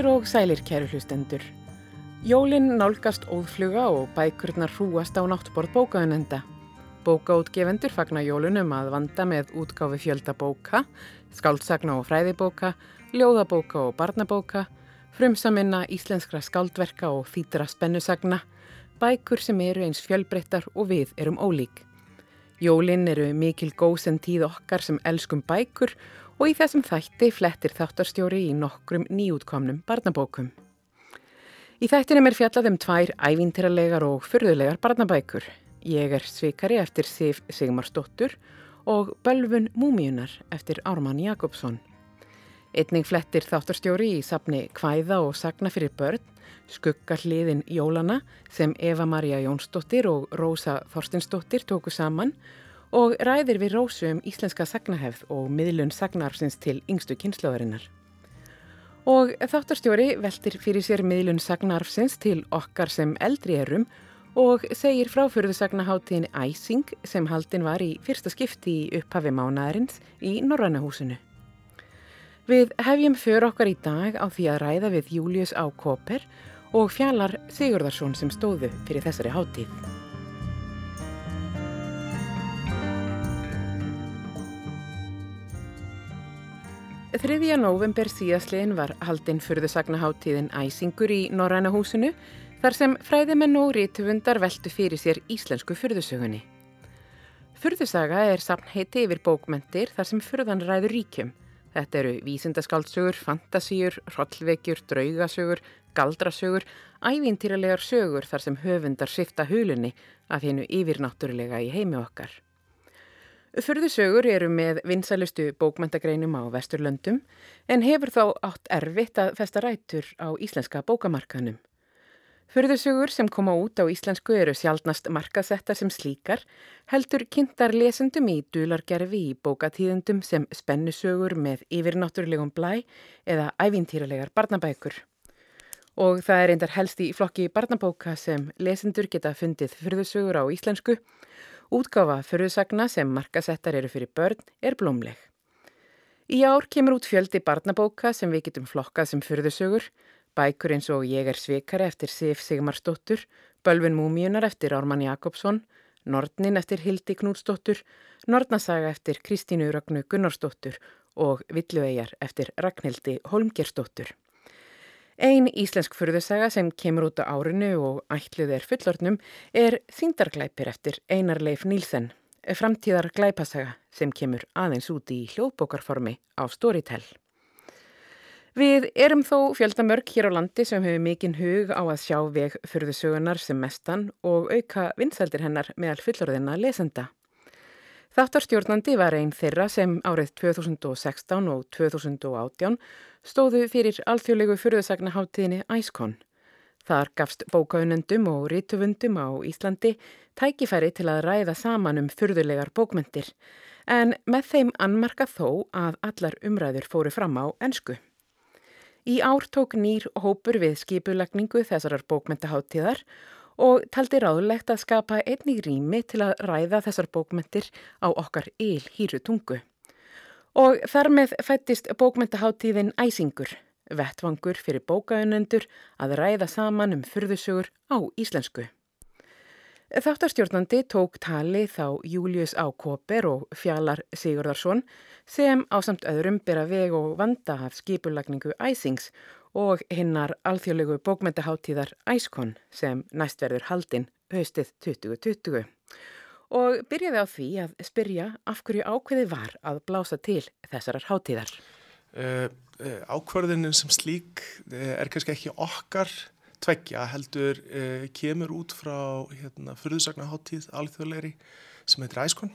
Heilir og sælir kæru hlustendur. Jólinn nálgast óðfluga og bækurnar hrúast á náttborð bókaunenda. Bókaútgefendur fagnar jólunum að vanda með útgáfi fjölda bóka, skáldsagna og fræðibóka, ljóðabóka og barnabóka, frumsaminna íslenskra skáldverka og þýttra spennusagna, bækur sem eru eins fjölbreyttar og við erum ólík. Jólinn eru mikil góðsend tíð okkar sem elskum bækur og í þessum þætti flettir þáttarstjóri í nokkrum nýjútkomnum barnabókum. Í þættinum er fjallað um tvær ævintýralegar og fyrðulegar barnabækur. Ég er svikari eftir Sif Sigmarsdóttur og Bölvun Múmiunar eftir Ármann Jakobsson. Einning flettir þáttarstjóri í sapni Kvæða og Sagna fyrir börn, Skuggarliðin Jólana sem Eva-Maria Jónsdóttir og Rósa Þorstinsdóttir tóku saman og ræðir við Rósu um íslenska sagnahefð og miðlun sagnarsins til yngstu kynnslóðarinnar. Og þáttarstjóri veltir fyrir sér miðlun sagnarfsins til okkar sem eldri erum og segir fráfyrðusagnaháttíðin Æsing sem haldin var í fyrsta skipti í upphafi mánaðarins í Norrannahúsinu. Við hefjum för okkar í dag á því að ræða við Július á Koper og fjallar Sigurðarsson sem stóðu fyrir þessari háttíð. Þriðja november síðasliðin var haldinn fyrðusagnaháttíðin Æsingur í Norrannahúsinu þar sem fræðimenn og rítvundar veltu fyrir sér íslensku fyrðusögunni. Fyrðusaga er samnheiti yfir bókmentir þar sem fyrðan ræður ríkjum. Þetta eru vísindaskáldsögur, fantasíur, hrollvekjur, draugasögur, galdrasögur, ævintýralegar sögur þar sem höfundar sifta hulunni af hennu yfirnáttúrulega í heimi okkar. Fyrðusögur eru með vinsælustu bókmentagreinum á Vesturlöndum en hefur þá átt erfitt að festa rætur á íslenska bókamarkanum. Fyrðusögur sem koma út á íslensku eru sjálfnast markasettar sem slíkar, heldur kynntar lesendum í dulargerfi í bókatíðendum sem spennusögur með yfirnáttúrulegum blæ eða ævintýralegar barnabækur. Og það er eindar helst í flokki barnabóka sem lesendur geta fundið fyrðusögur á íslensku. Útgáfa fyrðusagna sem markasettar eru fyrir börn er blómleg. Í ár kemur út fjöldi barnabóka sem við getum flokkað sem fyrðusögur, Bækur eins og Ég er svikari eftir Sif Sigmarsdóttur, Bölvin Múmiunar eftir Ármann Jakobsson, Nordnin eftir Hildi Knútsdóttur, Nordnasaga eftir Kristínu Ragnu Gunnarsdóttur og Villuegjar eftir Ragnhildi Holmgersdóttur. Ein íslensk fyrðusaga sem kemur út á árinu og ætluð er fullornum er Þíndarglæpir eftir Einar Leif Nílsen, framtíðar glæpasaga sem kemur aðeins út í hljóðbókarformi á Storytel. Við erum þó fjöldamörk hér á landi sem hefur mikinn hug á að sjá veg fyrðusögunar sem mestan og auka vinsældir hennar meðal fullorðina lesenda. Þáttarstjórnandi var einn þeirra sem árið 2016 og 2018 stóðu fyrir alþjóðlegu fyrðusagnaháttíðinni Æskon. Þar gafst bókaunendum og rítuvundum á Íslandi tækifæri til að ræða saman um fyrðulegar bókmentir en með þeim annmarka þó að allar umræður fóru fram á ensku. Í ár tók nýr hópur við skipulagningu þessarar bókmentaháttíðar og taldi ráðlegt að skapa einnig rými til að ræða þessar bókmentir á okkar yl hýru tungu. Og þar með fættist bókmentaháttíðin Æsingur, vettvangur fyrir bókaunendur að ræða saman um fyrðusögur á íslensku. Þáttarstjórnandi tók tali þá Július Á. Koper og Fjallar Sigurðarsson sem á samt öðrum byrja veg og vanda af skipulagningu Æsings og hinnar alþjóðlegu bókmyndaháttíðar Æskon sem næstverður haldinn haustið 2020. Og byrjaði á því að spyrja af hverju ákveði var að blása til þessarar háttíðar. Uh, uh, ákverðinin sem slík uh, er kannski ekki okkar tveggja heldur kemur út frá hérna, fyrðusagnaháttíð alþjóðleiri sem heitir Æskon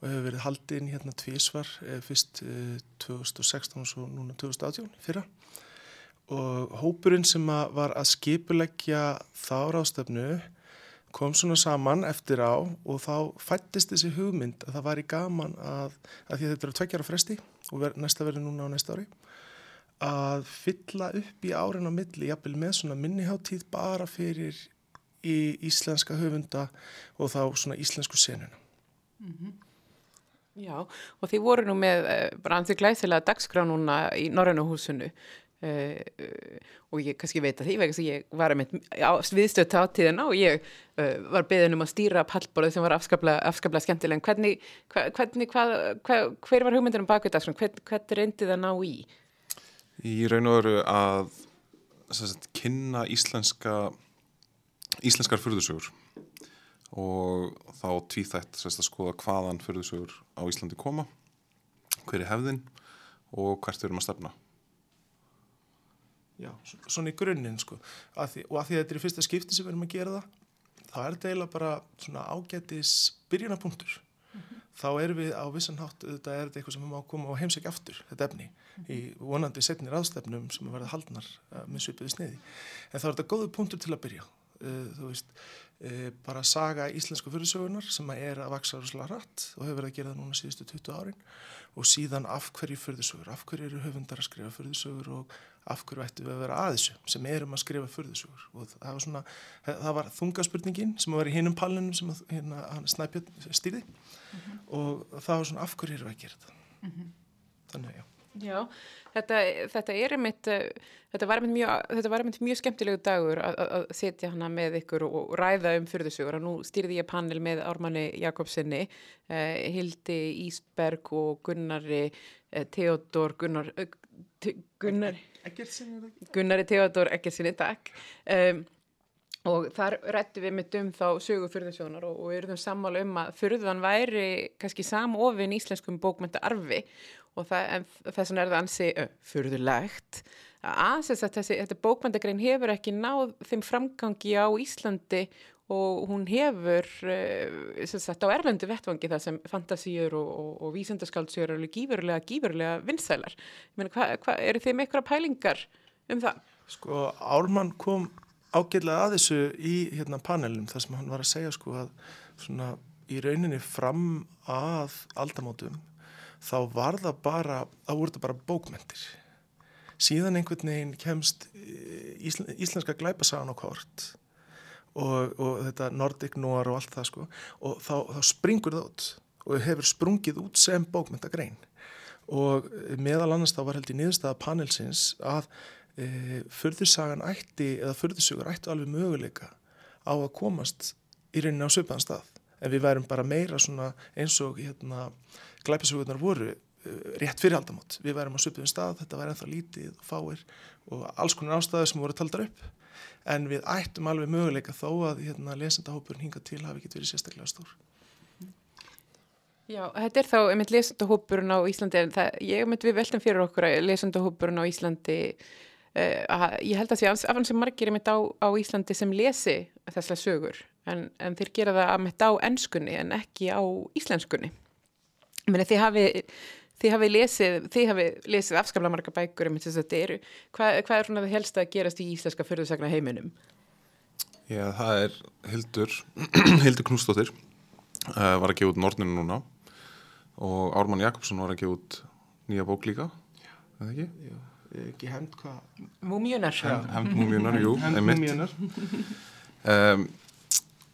og hefur verið haldinn hérna tvísvar fyrst uh, 2016 og svo núna 2018 fyrra og hópurinn sem að var að skipuleggja þá ráðstöfnu kom svona saman eftir á og þá fættist þessi hugmynd að það var í gaman að, að því að þetta eru tveggjara fresti og ver, næsta verður núna á næsta ári að fylla upp í árin á milli jafnvel með svona minniháttíð bara fyrir í íslenska höfunda og þá svona íslensku senuna. Mm -hmm. Já, og þið voru nú með bara ansið glæsilega dagskrá núna í Norrannuhúsinu Uh, uh, og ég kannski veit að því vegna sem ég var að viðstöð tátíðina og ég uh, var beðin um að stýra pallborðu sem var afskaplega, skemmtileg. En hvernig, hva, hvernig hvað, hva, hver var hugmyndinum bak við það hvern, hvern reyndi það ná í? Í raun og veru að sagt, kynna íslenska íslenskar fyrðusugur og þá tvíþætt að skoða hvaðan fyrðusugur á Íslandi koma hver er hefðin og hvert við erum að stefna Já, svona í grunninn sko. Að því, og að því að þetta er í fyrsta skipti sem við erum að gera það þá er þetta eiginlega bara svona ágætis byrjunapunktur mm -hmm. þá erum við á vissan hátt þetta er þetta eitthvað sem við má koma og heimsækja aftur þetta efni mm -hmm. í vonandi setnir aðstefnum sem verða haldnar uh, með svipiði sniði. En þá er þetta góðu punktur til að byrja þú veist uh, bara saga íslensku fyrirsögunar sem er að vaksa rúslega hratt og hefur verið að gera það núna síðustu 20 árin. Og síðan af hverju fyrirsögur af hverju eru höfundar að skrifa fyrirsögur og af hverju ættu við að vera að þessu sem erum að skrifa förðusugur og það var svona, það var þungaspurningin sem var í hinnum pallinu sem að, hérna, Snæpjörn stýði mm -hmm. og það var svona af hverju við að gera þetta? Mm -hmm. þannig já Já, þetta, þetta er einmitt, þetta var einmitt mjög, þetta var einmitt mjög skemmtilegu dagur að, að setja hana með ykkur og ræða um fyrðusugur og nú stýrði ég panel með Ármanni Jakobsenni, eh, Hildi Ísberg og Gunnari eh, Theodor Gunnar, eh, Gunnari Gunnari Theodor Eggersinni, takk. Um, og þar rættu við mitt um þá sögu fyrðarsjónar og, og eruðum sammála um að fyrðan væri kannski samofin íslenskum bókmynda arfi og þess vegna er það ansi uh, fyrðulegt að þessi, þetta bókmyndagrein hefur ekki náð þeim framgangi á Íslandi og hún hefur uh, sagt, á erlendu vettvangi það sem fantasíur og, og, og vísendaskáldsjör eru gífurlega, gífurlega vinsælar eru með eitthvað pælingar um það? Sko Ármann kom ágjörlega að þessu í hérna, panelum þar sem hann var að segja sko að svona, í rauninni fram að aldamótum þá var það bara, þá voru það bara bókmentir síðan einhvern veginn kemst eh, íslenska glæpasagan á kort og, og þetta Nordic Noir og allt það sko. Og þá, þá springur það út og hefur sprungið út sem bókmyndagrein og meðal annars þá var held í niðurstaða panelsins að e, förðursagan ætti eða förðursugur ætti alveg möguleika á að komast í rauninni á söpaðan stað en við værum bara meira svona eins og hérna glæpisugurnar voru e, rétt fyrir aldamot. Við værum á söpaðan stað, þetta væri ennþá lítið og fáir og alls konar ástæði sem voru taldar upp en við ættum alveg möguleika þó að hérna, lesendahópurinn hinga til hafi ekki verið sérstaklega stór. Já, þetta er þá einmitt lesendahópurinn á Íslandi en það, ég myndi við veltum fyrir okkur að lesendahópurinn á Íslandi uh, að, ég held að því af hans sem margir einmitt á, á Íslandi sem lesi þesslega sögur en, en þeir gera það einmitt á ennskunni en ekki á íslenskunni. Menni þið hafið Þið hafið lesið, þið hafið lesið afskaplega marga bækur um þess að þetta eru. Hvað, hvað er svona það helst að gerast í íslenska förðursakna heiminum? Já, það er Hildur, Hildur Knústóttir, uh, var að gefa út Norninu núna og Ármann Jakobsson var að gefa út nýja bók líka, eða ekki? Já, ekki hend hvað? Múmjönar. Hend múmjönar, jú, einmitt. Hend múmjönar. um,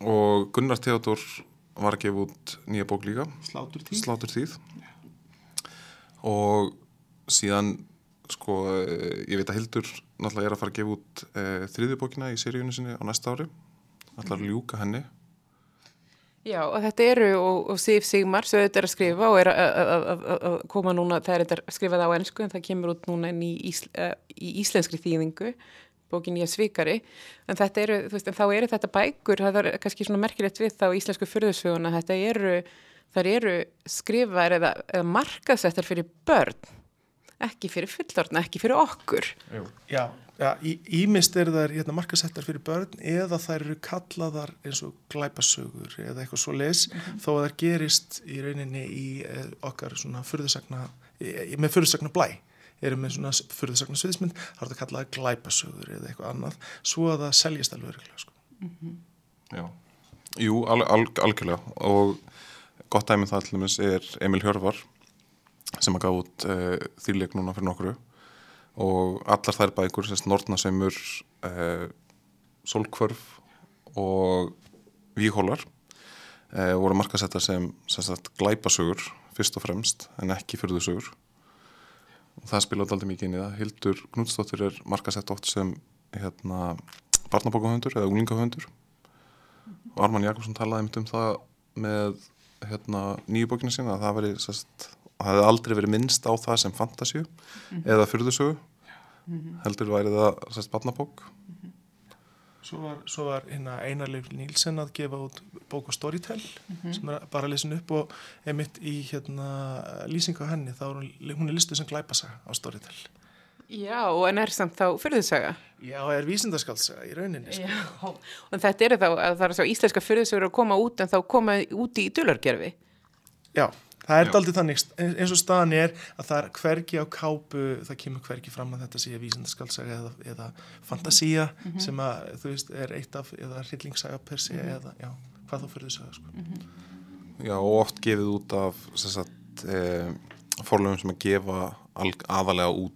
og Gunnar Theodor var að gefa út nýja bók líka. Sláturtíð. Sláturtíð. Og síðan sko ég veit að Hildur náttúrulega er að fara að gefa út e, þriðjubókina í seríunni sinni á næsta ári. Náttúrulega að ljúka henni. Já og þetta eru og, og Sif Sigmar sem þetta er að skrifa og er að koma núna, það er þetta að skrifa það á ennsku en það kemur út núna í, ísl, uh, í íslenskri þýðingu bókin í að svikari en eru, veist, en þá eru þetta bækur það er kannski svona merkilegt við þá íslensku fyrðusöguna, þetta eru eru skrifaðar eða, eða markasettar fyrir börn ekki fyrir fullorna, ekki fyrir okkur Jú. Já, ja, ímist er það hérna, markasettar fyrir börn eða þær eru kallaðar eins og glæpasögur eða eitthvað svo les mm -hmm. þó að þær gerist í rauninni í eh, okkar svona fyrðusagna með fyrðusagna blæ erum með svona fyrðusagna sviðismynd þá er það kallaðar glæpasögur eða eitthvað annað svo að það seljast alveg sko. mm -hmm. Já, jú, al al algjörlega og gott dæmið það allir er Emil Hjörvar sem að gá út uh, þýrleik núna fyrir nokkru og allar þær bækur, sérst Nordnasemur uh, Solkvörf og Víhólar uh, voru markasettar sem sérst glæpasugur fyrst og fremst en ekki fyrðusugur og það spilaði aldrei mikið inn í það Hildur Knútsdóttir er markasett oft sem hérna, barnabókahöndur eða unglingahöndur og Arman Jakobsson talaði um það með hérna, nýju bókina sína að það veri sest, það hefði aldrei verið minnst á það sem fantasíu mm -hmm. eða fyrðusögu mm -hmm. heldur væri það sest, barnabók mm -hmm. Svo var, svo var hérna Einarleif Nílsen að gefa út bók og storytell sem er bara að lesa upp og einmitt í hérna, lýsingu á henni þá er hún er listuð sem glæpasaga á storytell Já, og en er samt þá fyrðusaga? Já, er vísindaskaldsaga í rauninni. Sko. Já, og þetta eru þá, að það er svo íslenska fyrðusagur að koma út en þá koma út í dulargerfi? Já, það er aldrei þannig, eins og staðan er að það er hvergi á kápu, það kemur hvergi fram að þetta sé vísindaskaldsaga eða, eða fantasía mm -hmm. sem að, þú veist, er eitt af, eða hryllingssaga per sé, mm -hmm. eða, já, hvað þá fyrðusaga, sko. Mm -hmm. Já, og oft gefið út af, sem sagt, eh, forlöfum sem að gefa aðalega út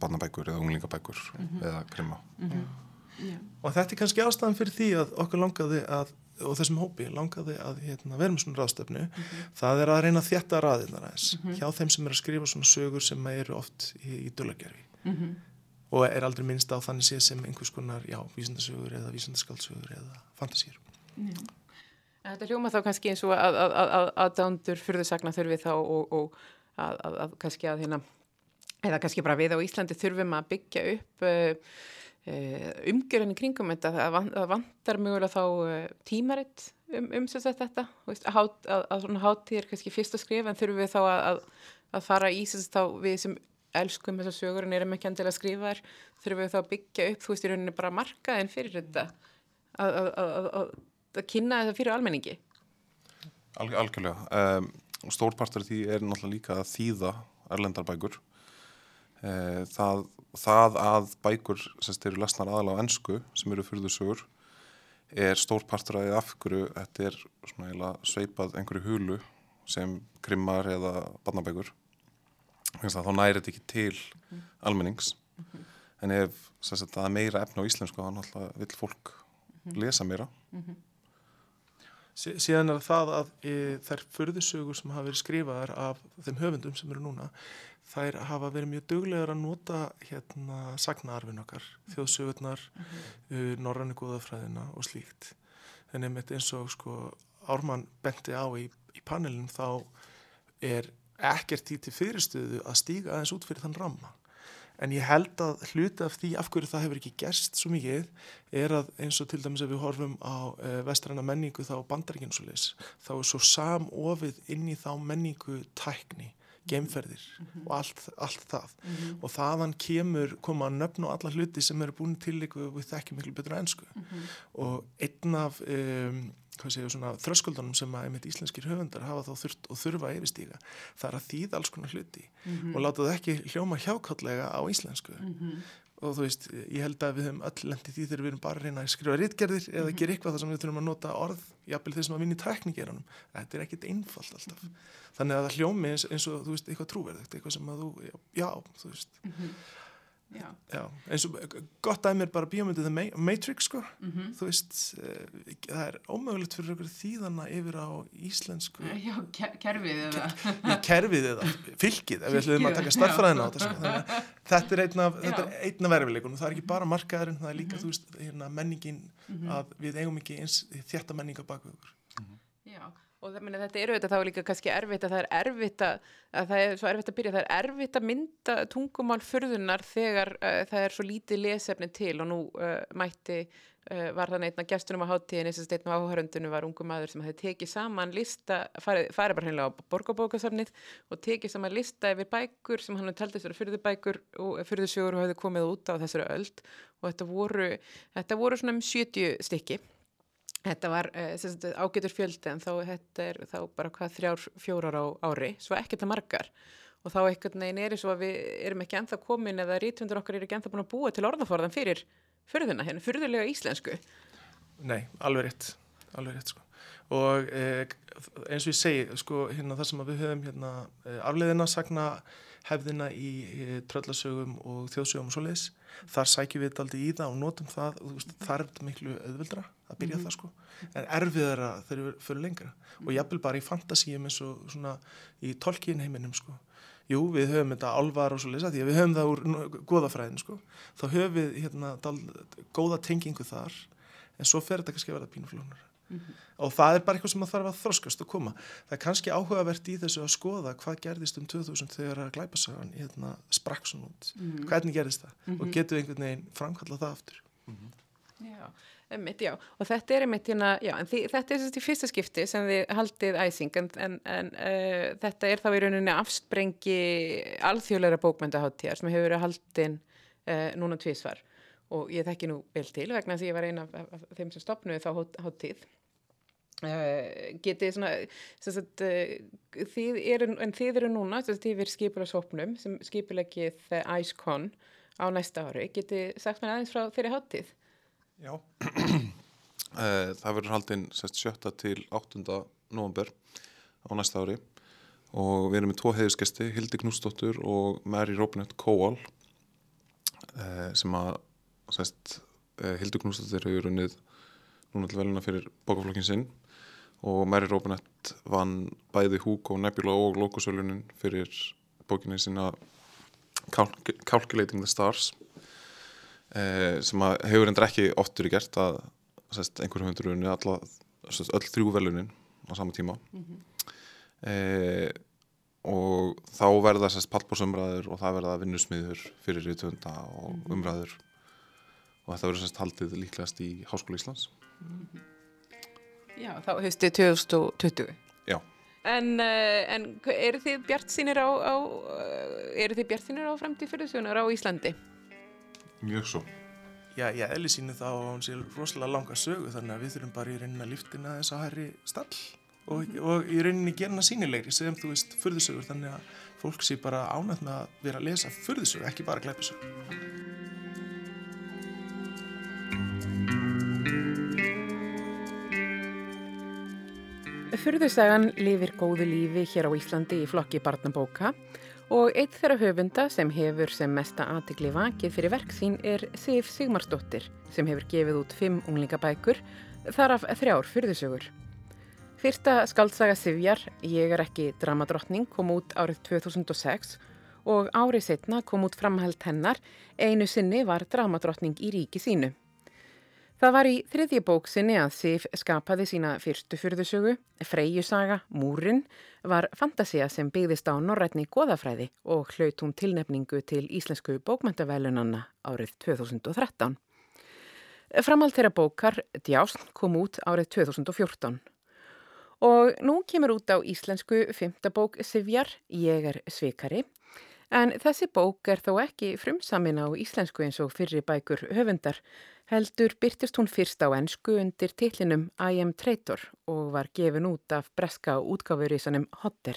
barnabækur eða unglingabækur mm -hmm. eða krimma mm -hmm. yeah. og þetta er kannski ástæðan fyrir því að okkur langaði að og þessum hópi langaði að hérna, vera með svona ráðstöfnu mm -hmm. það er að reyna að þjætta raðinnar aðeins hjá þeim sem er að skrifa svona sögur sem eru oft í, í dölagerfi og er aldrei minnst á þannig séð sem einhvers konar, já, vísendasögur eða vísendaskaldsögur eða fantasýr Þetta hljóma þá kannski eins og að, að, að, að dándur fyrðusagna þurfi þá og, og að kannski að hérna eða kannski bara við á Íslandi þurfum að byggja upp uh, uh, umgjörðinni kringum þetta það vantar mjögulega þá uh, tímaritt um, um þetta veist, að, að, að svona hátíðir kannski fyrst að skrifa en þurfum við þá að, að fara í þess að við sem elskum þessar sögur en erum ekki andil að skrifa þær þurfum við þá að byggja upp þú veist í rauninni bara markaðin fyrir þetta að kynna þetta fyrir almenningi. Alg, Algjörlega. Um, stórpartur því er náttúrulega líka að þýða erlendarbækur Eh, það, það að bækur sem eru lesnar aðalega á ennsku sem eru fyrðursögur er stór partur að af hverju þetta er sveipað einhverju hulu sem krimmar eða barnabækur þá næri þetta ekki til mm. almennings mm -hmm. en ef sagt, það er meira efna á íslensku þá vil fólk mm -hmm. lesa meira -hmm. Síðan er það að e, þær fyrðursögur sem hafa verið skrifaðar af þeim höfundum sem eru núna þær hafa verið mjög duglegar að nota hérna sagnaarfin okkar, þjóðsögurnar, mm -hmm. uh, norrannu góðafræðina og slíkt. En einmitt eins og sko Ármann benti á í, í panelin þá er ekkert í til fyrirstöðu að stíga aðeins út fyrir þann ramma. En ég held að hluta af því af hverju það hefur ekki gerst svo mikið er að eins og til dæmis ef við horfum á e, vestræna menningu þá leis, þá er svo samofið inn í þá menningu tækni geimferðir mm -hmm. og allt, allt það mm -hmm. og þaðan kemur koma að nöfn og alla hluti sem eru búin til ykkur við þekkjum miklu betur ennsku mm -hmm. og einn af um, þröskuldunum sem að einmitt íslenskir höfundar hafa þá þurft og þurfa að yfirstíga það er að þýða alls konar hluti mhm. og láta það ekki hljóma hjákallega á íslensku mhm og þú veist, ég held að við höfum öll lendið því þegar við erum bara að reyna að skrifa rítgerðir eða mm -hmm. gera eitthvað þar sem við þurfum að nota orð jafnvel þeir sem að vinna í tækningeranum þetta er ekkit einfalt alltaf -hmm. þannig að það hljómi eins, eins og, þú veist, eitthvað trúverðugt eitthvað sem að þú, já, þú veist mm -hmm. Já. Já, eins og gott dæmi er bara bíómyndið The Matrix sko mm -hmm. þú veist, uh, það er ómögulegt fyrir okkur þýðana yfir á íslensku Já, kerfið eða Ker, Kerfið eða fylgið ef við ætlum að taka starffræðina á þetta sko. Þetta er einn af, af verfileikunum það er ekki bara markaðurinn, það er líka mm -hmm. veist, hérna, menningin mm -hmm. að við eigum ekki eins þetta menninga baka okkur mhm. Já Og meni, þetta eru þetta þá líka kannski erfitt að það er erfitt að, að það er svo erfitt að byrja, það er erfitt að mynda tungumál fyrðunar þegar uh, það er svo lítið lesefni til og nú uh, mætti, var það neitna gestunum á háttíðin, eins og steitnum áhöröndunum var ungu maður sem hefði tekið saman lista, farið, farið bara hennilega á borgarbókasafnið og tekið saman lista yfir bækur sem hann taldist fyrir fyrðubækur og fyrðusjóður og hefði komið út á þessari öld. Og þetta voru, þetta voru svona um 70 stykki. Þetta var uh, ágætur fjöldi en þá þetta er þá bara hvað þrjár, fjórar á ári, svo ekkert að margar. Og þá ekkert neginn er og að við erum ekki enþá komin eða rítvöndur okkar er ekki enþá búin að búa til orðaforðan fyrir fyrðuna, hérna, fyrðulega íslensku. Nei, alveg rétt, alveg rétt sko og eh, eins og ég segi sko hérna það sem við höfum hérna eh, afleðina sagna hefðina í eh, tröllasögum og þjóðsögum og svo leiðis, þar sækjum við þetta aldrei í það og notum það, og, veist, þar er þetta miklu auðvildra að byrja mm -hmm. það sko en erfiðara þegar við fyrir lengra og jafnvel bara í fantasíum eins og svona í tolkien heiminum sko jú, við höfum þetta álvar og svo lesa því að við höfum það úr goðafræðin sko, þá höfum við hérna dal, góða tengingu þar en svo fer þetta kannski að verða pínuflónar mm -hmm. og það er bara eitthvað sem það þarf að þroskast og koma. Það er kannski áhugavert í þessu að skoða hvað gerðist um 2000 þegar að glæpasagan hérna, sprakk svo nút, mm -hmm. hvernig gerðist það mm -hmm. og getur einhvern veginn framkallað það aftur. Já Einmitt, já, og þetta er einmitt hérna, já, en því, þetta er þessi fyrsta skipti sem þið haldið æsing, en, en, en uh, þetta er þá í rauninni afsprengi alþjóðleira bókmyndaháttíðar sem hefur verið haldin uh, núna tvísvar og ég þekki nú vel til vegna því ég var eina af, af, af þeim sem stopnuði þá háttíð. Uh, getið svona sagt, þið eru, en þið eru núna þið eru skipur á sopnum sem skipulegið IceCon á næsta ári. Getið sagt mér aðeins frá þeirri háttíð Já, eh, það verður haldinn sjötta til 8. november á næsta ári. Og við erum með tvo heiðiskesti, Hildi Knúsdóttur og Mary Robinette Kowal eh, sem að sest, eh, Hildi Knúsdóttur hefur unnið núna til velina fyrir bókaflokkin sinn. Og Mary Robinette vann bæði Hugo, Nebula og Logosölunin fyrir bókinni sína Calculating the Stars eh, sem hefur endur ekki oftur í gert að sest, einhver höfundur unni öll þrjú velunin á sama tíma mm -hmm. eh, og þá verða pallbórsumræður og það verða vinnusmiður fyrir rítvönda og mm -hmm. umræður og þetta verður haldið líklegast í Háskóla Íslands mm -hmm. Já, þá höfstu 2020 Já En, uh, en eru þið bjart sínir á, á eru þið bjart sínir á fremdi fyrir þjónar á Íslandi? Mjög svo. Já, ég eðli sínu þá að hún sé rosalega langa sögu þannig að við þurfum bara í rauninna líftina þess að hæri stall og, og í rauninni gerna sínilegri sem þú veist fyrðusögur þannig að fólk sé bara ánægt með að vera að lesa fyrðusögur, ekki bara glæpisögur. Fyrðusagan lifir góðu lífi hér á Íslandi í flokki barnabóka og eitt þeirra höfunda sem hefur sem mesta aðtikli vakið fyrir verk sín er Sif Sigmarsdóttir sem hefur gefið út fimm unglingabækur, þar af þrjár fyrðusögur. Fyrsta skaldsaga Sifjar, Ég er ekki dramadrottning, kom út árið 2006 og árið setna kom út framhælt hennar, einu sinni var dramadrottning í ríki sínu. Það var í þriðji bóksinni að Sif skapaði sína fyrstu fyrðusögu, Freyjusaga, Múrin, var fantasia sem byggðist á norrætni goðafræði og hlaut hún tilnefningu til Íslensku bókmæntavelunanna árið 2013. Framhald þeirra bókar, Djásn, kom út árið 2014. Og nú kemur út á íslensku fymtabók Sifjar, Ég er svikari, en þessi bók er þó ekki frumsamin á íslensku eins og fyrri bækur höfundar, heldur byrtist hún fyrst á ennsku undir tillinum I am Traitor og var gefin út af breska útgáfurísanum Hodder.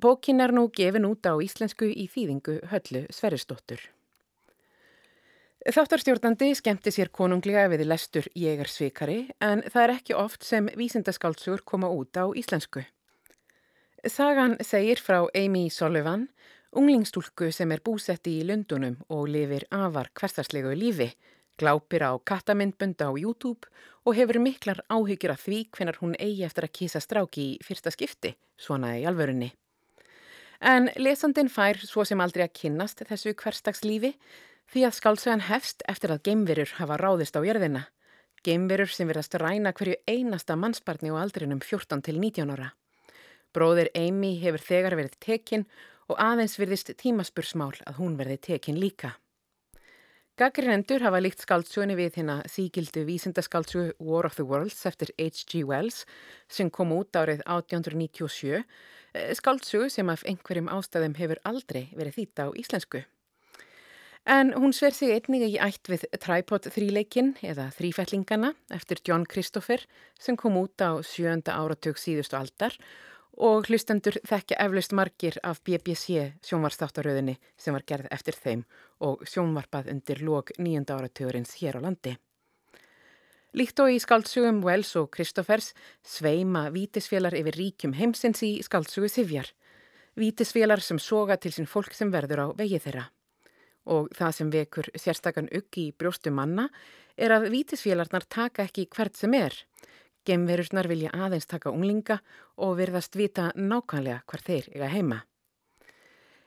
Bókin er nú gefin út á íslensku í þýðingu höllu Sveristóttur. Þáttarstjórnandi skemmti sér konunglega við lestur Ég svikari en það er ekki oft sem vísindaskálsugur koma út á íslensku. Sagan segir frá Amy Sullivan, unglingstúlku sem er búsetti í Lundunum og lifir afar hverstarslegu lífi Glápir á kattamindbönda á YouTube og hefur miklar áhyggjur af því hvenar hún eigi eftir að kýsa stráki í fyrsta skipti, svona í alvörunni. En lesandin fær svo sem aldrei að kynnast þessu hverstagslífi því að skálsögan hefst eftir að geimverur hafa ráðist á jörðina. Geimverur sem verðast ræna hverju einasta mannsbarni á aldrinum 14 til 19 ára. Bróðir Amy hefur þegar verið tekinn og aðeins verðist tímaspursmál að hún verði tekinn líka. Gaggrinendur hafa líkt skáldsögunni við hérna þýgildu vísindaskáldsögu War of the Worlds eftir H.G. Wells sem kom út árið 1897, eh, skáldsögu sem af einhverjum ástæðum hefur aldrei verið þýta á íslensku. En hún sver sig einnig í ætt við Tripod þríleikin eða þrífællingana eftir John Christopher sem kom út á sjönda áratug síðustu aldar og hlustendur þekkja eflaust margir af BBC sjónvarstáttaröðinni sem var gerð eftir þeim og sjónvarpað undir lók nýjönda áratugurins hér á landi. Líkt og í skaldsugum Wells og Kristoffers sveima vítisfélar yfir ríkjum heimsins í skaldsugu Sivjar. Vítisfélar sem soga til sín fólk sem verður á vegi þeirra. Og það sem vekur sérstakann uggi í brjóstu manna er að vítisfélarnar taka ekki hvert sem er. Gemverurnar vilja aðeins taka unglinga og verðast vita nákvæmlega hvar þeir eiga heima.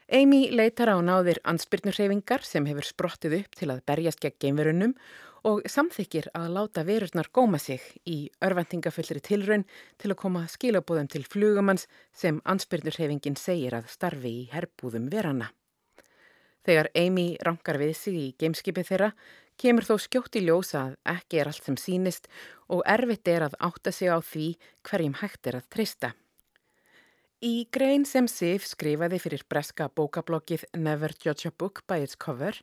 Amy leitar á náðir ansbyrnurreyfingar sem hefur sprottið upp til að berjast gegn geimverunum og samþykir að láta verurnar góma sig í örvendingafullri tilraun til að koma skilabóðum til flugumanns sem ansbyrnurreyfingin segir að starfi í herbúðum verana. Þegar Amy rankar við sig í gameskipi þeirra kemur þó skjótt í ljósa að ekki er allt sem sínist og erfitt er að átta sig á því hverjum hægt er að treysta. Í grein sem Sif skrifaði fyrir breska bókablokkið Never Judge a Book by its Cover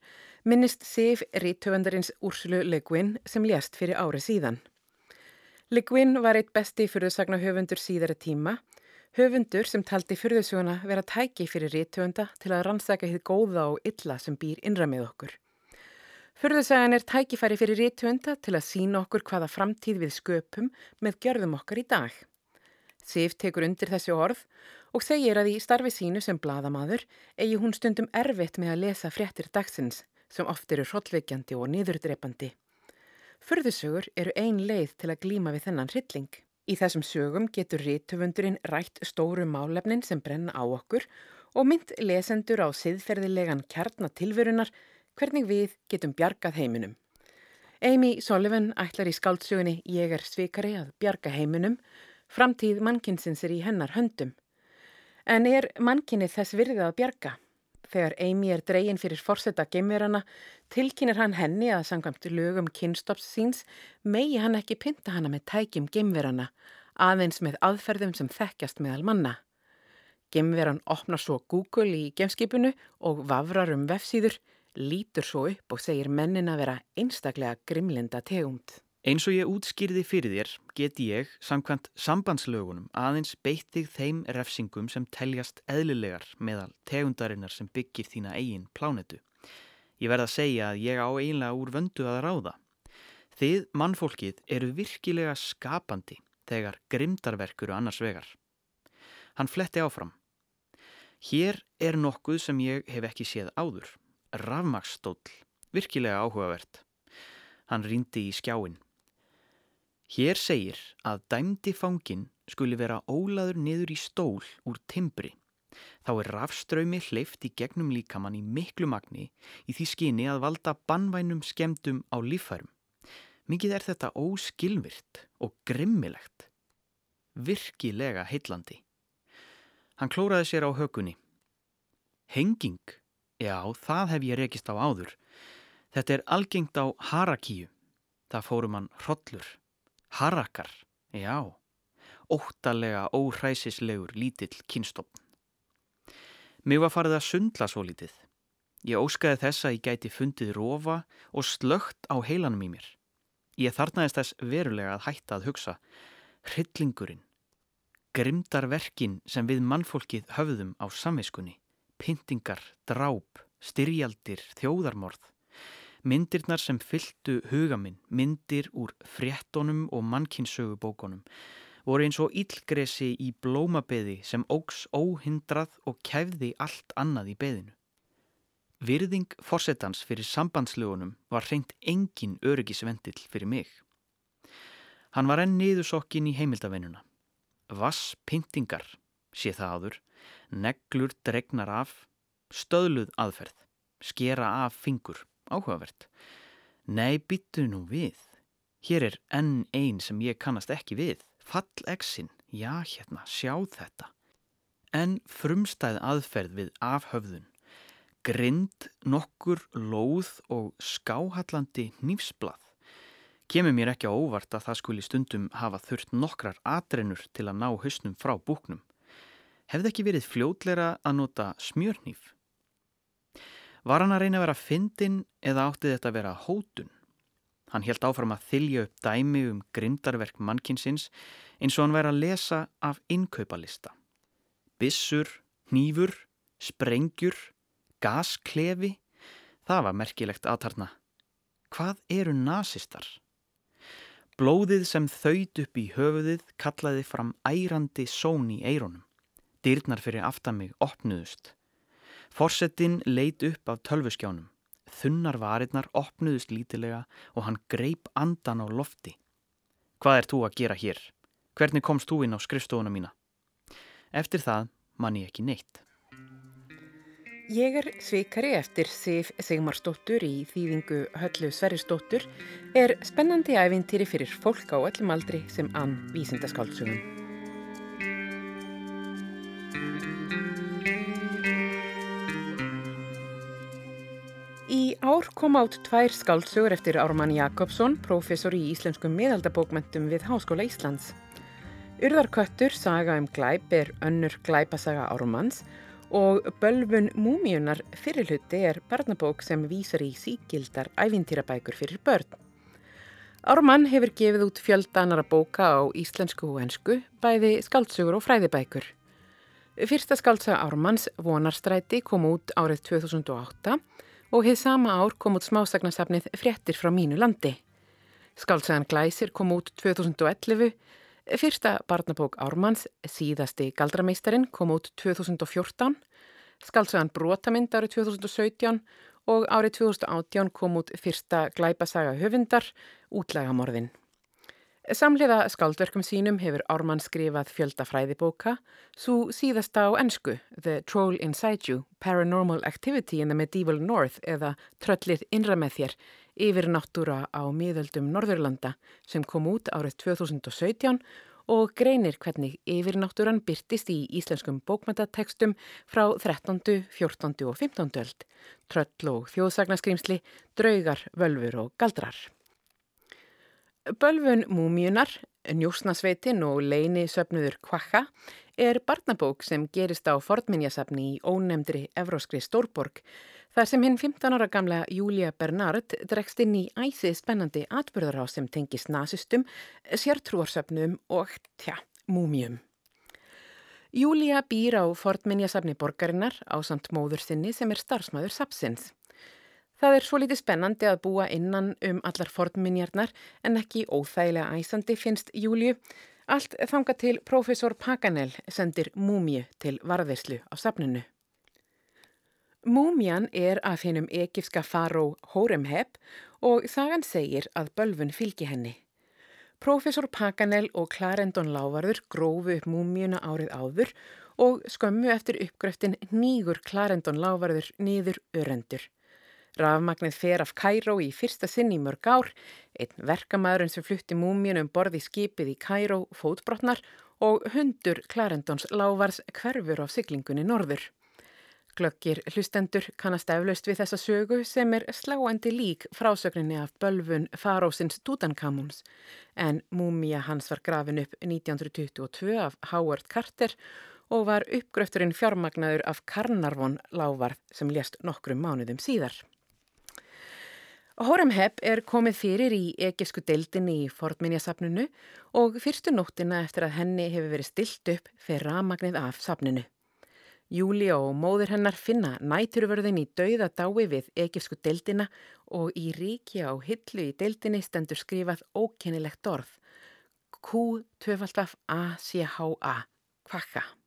minnist Sif rítöfundarins Úrsulu Le Guin sem lést fyrir ári síðan. Le Guin var eitt besti fyrðusagna höfundur síðara tíma, höfundur sem taldi fyrðusuguna vera tæki fyrir rítöfunda til að rannsaka hitt góða og illa sem býr innra með okkur. Fyrðusagan er tækifæri fyrir rítöfunda til að sína okkur hvaða framtíð við sköpum með gjörðum okkar í dag. Sif tekur undir þessi orð og segir að í starfi sínu sem bladamadur eigi hún stundum erfitt með að lesa fréttir dagsins sem oft eru hrollveikjandi og niðurdrepandi. Förðusögur eru ein leið til að glíma við þennan hrylling. Í þessum sögum getur rítöfundurinn rætt stóru málefnin sem brenna á okkur og mynd lesendur á siðferðilegan kjarnatilverunar hvernig við getum bjargað heiminum. Amy Sullivan ætlar í skáldsögunni Ég er svikari að bjarga heiminum Framtíð mannkynsins er í hennar höndum. En er mannkynnið þess virðið að bjarga? Þegar Amy er dreygin fyrir forsetta gemverana, tilkynir hann henni að sangvæmt lögum kynstops síns, megi hann ekki pynta hana með tækjum gemverana, aðeins með aðferðum sem þekkjast meðal manna. Gemveran opnar svo Google í gemskipinu og vafrar um vefsýður, lítur svo upp og segir mennin að vera einstaklega grimlinda tegund. Eins og ég útskýrði fyrir þér geti ég, samkvæmt sambandslögunum, aðeins beittið þeim refsingum sem teljast eðlilegar meðal tegundarinnar sem byggir þína eigin plánetu. Ég verða að segja að ég á einlega úr vöndu að ráða. Þið, mannfólkið, eru virkilega skapandi þegar grimdarverkuru annars vegar. Hann fletti áfram. Hér er nokkuð sem ég hef ekki séð áður. Rafmagsstól, virkilega áhugavert. Hann rýndi í skjáin. Hér segir að dæmdi fangin skuli vera ólaður niður í stól úr timbri. Þá er rafströymi hleyft í gegnum líkamann í miklu magni í því skyni að valda bannvænum skemdum á lífærum. Mikið er þetta óskilvirt og grimmilegt. Virkilega heitlandi. Hann klóraði sér á hökunni. Henging? Já, það hef ég rekist á áður. Þetta er algengt á harakíu. Það fórum hann hrollur. Harakar, já, óttalega óhræsislegur lítill kynstofn. Mér var farið að sundla svo lítið. Ég óskaði þess að ég gæti fundið rofa og slögt á heilanum í mér. Ég þarnaðist þess verulega að hætta að hugsa. Hryllingurinn, grimdarverkin sem við mannfólkið höfðum á samviskunni, pyntingar, dráp, styrjaldir, þjóðarmorð. Myndirnar sem fylltu hugaminn, myndir úr fréttonum og mannkinsögubókonum, voru eins og íllgresi í blómabeði sem ógs óhindrað og kæfði allt annað í beðinu. Virðing fórsetans fyrir sambandslögunum var reynd engin öryggisvendill fyrir mig. Hann var enn niðursokkin í heimildavennuna. Vass pyntingar, sé það áður, neglur dregnar af, stöðluð aðferð, skera af fingur áhugavert. Nei, byttu nú við. Hér er enn einn sem ég kannast ekki við. Fallegsin, já hérna, sjá þetta. En frumstæð aðferð við afhöfðun. Grind, nokkur, lóð og skáhallandi nýfsblað. Kemur mér ekki á óvart að það skuli stundum hafa þurft nokkrar atrennur til að ná hausnum frá búknum. Hefði ekki verið fljótlera að nota smjörnýf? Var hann að reyna að vera fyndin eða átti þetta að vera hótun? Hann helt áfram að þylja upp dæmi um grindarverk mannkinsins eins og hann væri að lesa af innkaupalista. Bissur, hnífur, sprengjur, gasklefi, það var merkilegt aðtarna. Hvað eru nazistar? Blóðið sem þauðt upp í höfuðið kallaði fram ærandi són í eironum. Dyrnar fyrir aftan mig opnuðust. Forsettinn leit upp af tölvuskjánum. Þunnar varirnar opnuðust lítilega og hann greip andan á lofti. Hvað er þú að gera hér? Hvernig komst þú inn á skrifstofuna mína? Eftir það man ég ekki neitt. Ég er svikari eftir Sif Sigmarsdóttur í þýðingu Höllu Sverrisdóttur er spennandi æfintýri fyrir fólk á öllum aldri sem ann vísindaskáldsugum. Kom átt tvær skáldsögur eftir Ármann Jakobsson, professor í íslenskum miðaldabókmentum við Háskóla Íslands. Urðarköttur, saga um glæp, er önnur glæpasaga Ármanns og Bölvun Múmiunar fyrirluti er barnabók sem vísar í síkildar ævintýrabækur fyrir börn. Ármann hefur gefið út fjöldanara bóka á íslensku og ensku, bæði skáldsögur og fræðibækur. Fyrsta skáldsaga Ármanns, Vonarstræti, kom út árið 2008 og heið sama ár kom út smásagnasafnið Frettir frá mínu landi. Skáltsagan Glæsir kom út 2011, fyrsta barnabók Ármanns, síðasti Galdrameistarin, kom út 2014, skáltsagan Brótamind árið 2017 og árið 2018 kom út fyrsta glæpasaga höfundar, Útlagamorðin. Samliða skáldverkum sínum hefur Ármann skrifað fjölda fræðibóka, svo síðasta á ennsku, The Troll Inside You, Paranormal Activity in the Medieval North eða Tröllið innra með þér, yfir náttúra á miðöldum Norðurlanda sem kom út árið 2017 og greinir hvernig yfir náttúran byrtist í íslenskum bókmæntatekstum frá 13., 14. og 15. öld, tröll og þjóðsagnaskrýmsli, draugar, völfur og galdrar. Bölvun Múmiunar, Njósnasveitin og leini söpnuður Kvakka er barnabók sem gerist á fornminjasafni í ónemdri Evróskri Stórborg þar sem hinn 15 ára gamla Júlia Bernard dregst inn í æsið spennandi atbyrðará sem tengist nazistum, sértrúarsöpnum og, tja, múmium. Júlia býr á fornminjasafni borgarinnar á samt móður sinni sem er starfsmæður sapsins. Það er svo litið spennandi að búa innan um allar fornminjarnar en ekki óþægilega æsandi finnst Júliu. Allt þanga til profesor Paganel sendir múmju til varðislu á safninu. Múmjan er af hennum ekifska faró Hóremheb og þagan segir að bölfun fylgi henni. Profesor Paganel og Clarendon Lávarður grófu upp múmjuna árið áður og skömmu eftir uppgröftin nýgur Clarendon Lávarður niður örendur. Rafmagnið fer af Kæró í fyrsta sinn í mörg ár, einn verkamæðurinn sem flutti múmíun um borði skipið í Kæró fótbrotnar og hundur Clarendons Lávars hverfur á siglingunni norður. Glöggir hlustendur kannast eflaust við þessa sögu sem er sláandi lík frásögninni af bölfun farósins Tutankamons en múmia hans var grafin upp 1922 af Howard Carter og var uppgröfturinn fjármagnaður af Karnarvon Lávarð sem lést nokkrum mánuðum síðar. Hóremheb er komið fyrir í egisku deildinni í fornminjasafninu og fyrstu nóttina eftir að henni hefur verið stilt upp fyrir ramagnið af safninu. Júlia og móður hennar finna næturvörðin í dauða dái við egisku deildina og í ríkja á hillu í deildinni stendur skrifað ókennilegt orð. Q-A-C-H-A. Kvakka.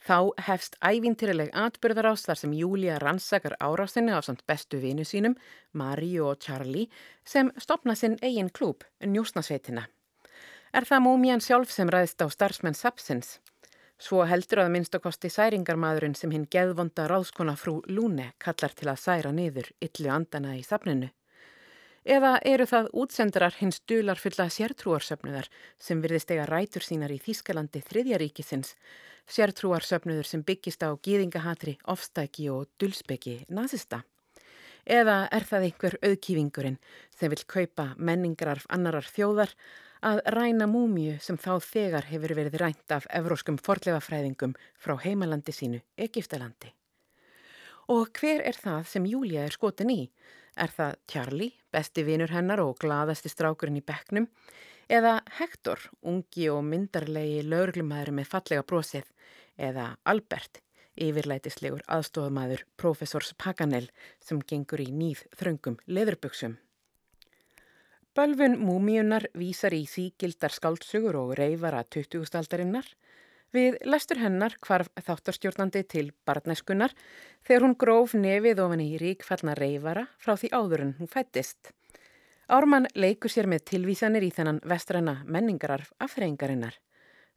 Þá hefst ævintýrileg atbyrðarás þar sem Júlia rannsakar árásinu af samt bestu vinu sínum, Maríu og Charlie, sem stopna sinn eigin klúb, Njósnasveitina. Er það múmian sjálf sem ræðist á starfsmenn Sapsins? Svo heldur að minnst okkosti særingarmadurinn sem hinn geðvonda ráðskona frú Lúne kallar til að særa niður yllu andana í safninu. Eða eru það útsendarar hins dular fulla sértrúarsöfnuðar sem virðist eiga rætur sínar í Þískalandi þriðjaríkisins, sértrúarsöfnuður sem byggist á gýðingahatri, ofstæki og dulspeki nazista? Eða er það einhver auðkýfingurinn sem vil kaupa menningararf annarar þjóðar að ræna múmiu sem þá þegar hefur verið rænt af evróskum forleifafræðingum frá heimalandi sínu, Egiptalandi? Og hver er það sem Júlia er skotin í? Er það Charlie, besti vinur hennar og glaðasti strákurinn í bekknum? Eða Hector, ungi og myndarlegi lögurglumæður með fallega brosið? Eða Albert, yfirlætislegur aðstofamæður professors Paganel sem gengur í nýð þröngum leðurböksum? Bölfun múmiunar vísar í sígildar skáltsugur og reyfara 20. aldarinnar Við lestur hennar hvarf þáttarstjórnandi til barneskunnar þegar hún gróf nefið ofan í ríkfallna reyfara frá því áður en hún fættist. Ármann leikur sér með tilvísanir í þennan vestræna menningararf afþreyingarinnar.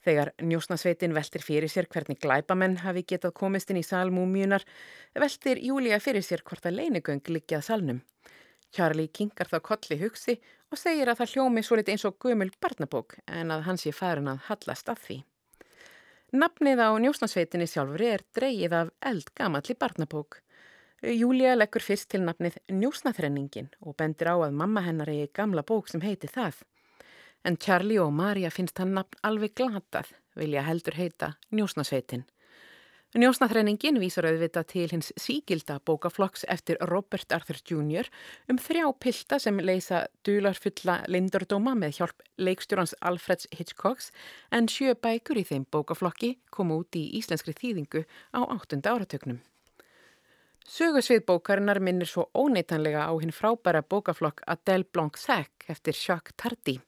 Þegar njósnasveitin veltir fyrir sér hvernig glæpamenn hafi getað komist inn í sal múmjunar, veltir Júlia fyrir sér hvort að leinugöng liggjað salnum. Charlie kingar þá kolli hugsi og segir að það hljómi svo lit eins og gömul barnabók en að hans sé farin að hallast af því. Nafnið á njósnasveitinni sjálfur er dreyið af eldgamalli barnabók. Júlia leggur fyrst til nafnið Njósnaþrenningin og bendir á að mamma hennar eigi gamla bók sem heiti það. En Charlie og Maria finnst hann nafn alveg glatað, vilja heldur heita Njósnasveitin. Njósnaþrenningin vísar auðvita til hins sígilda bókaflokks eftir Robert Arthur Jr. um þrjá pilda sem leysa dularfulla lindordóma með hjálp leikstjórans Alfreds Hitchcocks en sjö bækur í þeim bókaflokki kom út í íslenskri þýðingu á áttunda áratögnum. Sögusvið bókarinnar minnir svo óneitanlega á hinn frábæra bókaflokk Adele Blanc-Sac eftir Jacques Tardy.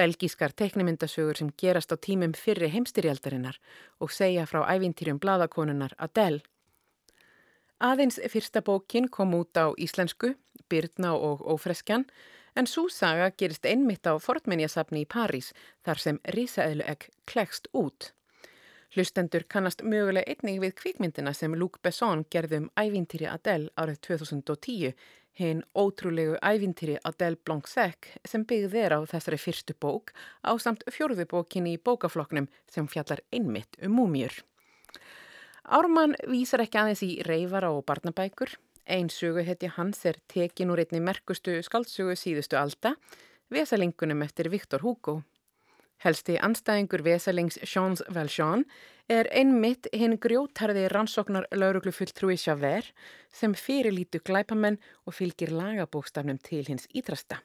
Belgískar teknimyndasögur sem gerast á tímum fyrri heimstyrjaldarinnar og segja frá ævintýrum bladakonunar Adele. Aðeins fyrsta bókin kom út á íslensku, Byrna og Ófreskjan, en svo saga gerist einmitt á Fortmenjasafni í París þar sem risaðluegg klekst út. Hlustendur kannast mögulega einnig við kvikmyndina sem Luc Besson gerði um ævintýri Adele árið 2010, hinn ótrúlegu ævintýri Adele Blanc-Sec sem byggði þeir á þessari fyrstu bók á samt fjörðubókinni í bókafloknum sem fjallar einmitt um múmjur. Ármann vísar ekki aðeins í reyfara og barnabækur. Einn sögu heiti hans er tekin úr einni merkustu skaldsögu síðustu alda, vesalingunum eftir Viktor Hugo. Helsti anstæðingur vesalings Jeans Valjean er einmitt hinn grjótarði rannsóknar lauruglufulltrúi Javert sem fyrirlítu glæpamenn og fylgir lagabókstafnum til hins ítrasta.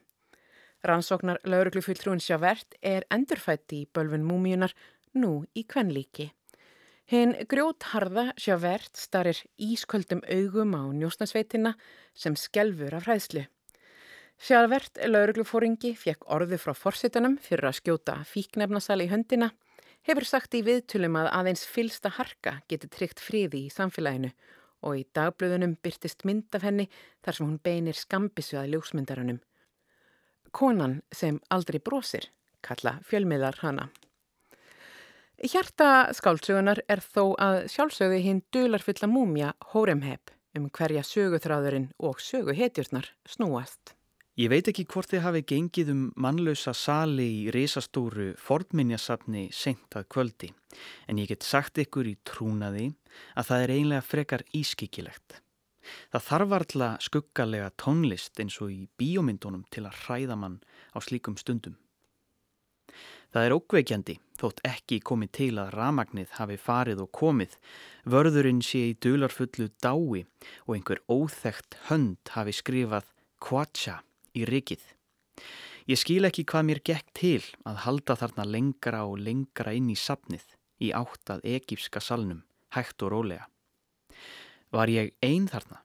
Rannsóknar lauruglufulltrúin Javert er endurfætti í bölfun múmiunar nú í kvenlíki. Hinn grjótharða Javert starir ísköldum augum á njósnasveitina sem skelfur af hræðslu. Sjálfvert lauruglufóringi fekk orðu frá forsitunum fyrir að skjóta fíknefnasal í höndina, hefur sagt í viðtulum að aðeins fylsta harka geti tryggt friði í samfélaginu og í dagblöðunum byrtist mynd af henni þar sem hún beinir skambissu að ljósmyndarunum. Konan sem aldrei brosir, kalla fjölmiðar hana. Hjarta skáldsögunar er þó að sjálfsögði hinn dularfulla múmja Hóremheb um hverja söguþráðurinn og söguhetjurnar snúast. Ég veit ekki hvort þið hafi gengið um mannlausa sali í reysastóru fordminjasafni sentað kvöldi en ég get sagt ykkur í trúnaði að það er einlega frekar ískikilegt. Það þarf alltaf skuggalega tónlist eins og í bíómyndunum til að hræða mann á slíkum stundum. Það er ókveikjandi þótt ekki komið til að ramagnið hafi farið og komið, vörðurinn sé í dularfullu dái og einhver óþægt hönd hafi skrifað Quacha í rikið. Ég skil ekki hvað mér gekk til að halda þarna lengra og lengra inn í sapnið í áttað egípska salnum, hægt og rólega. Var ég einn þarna?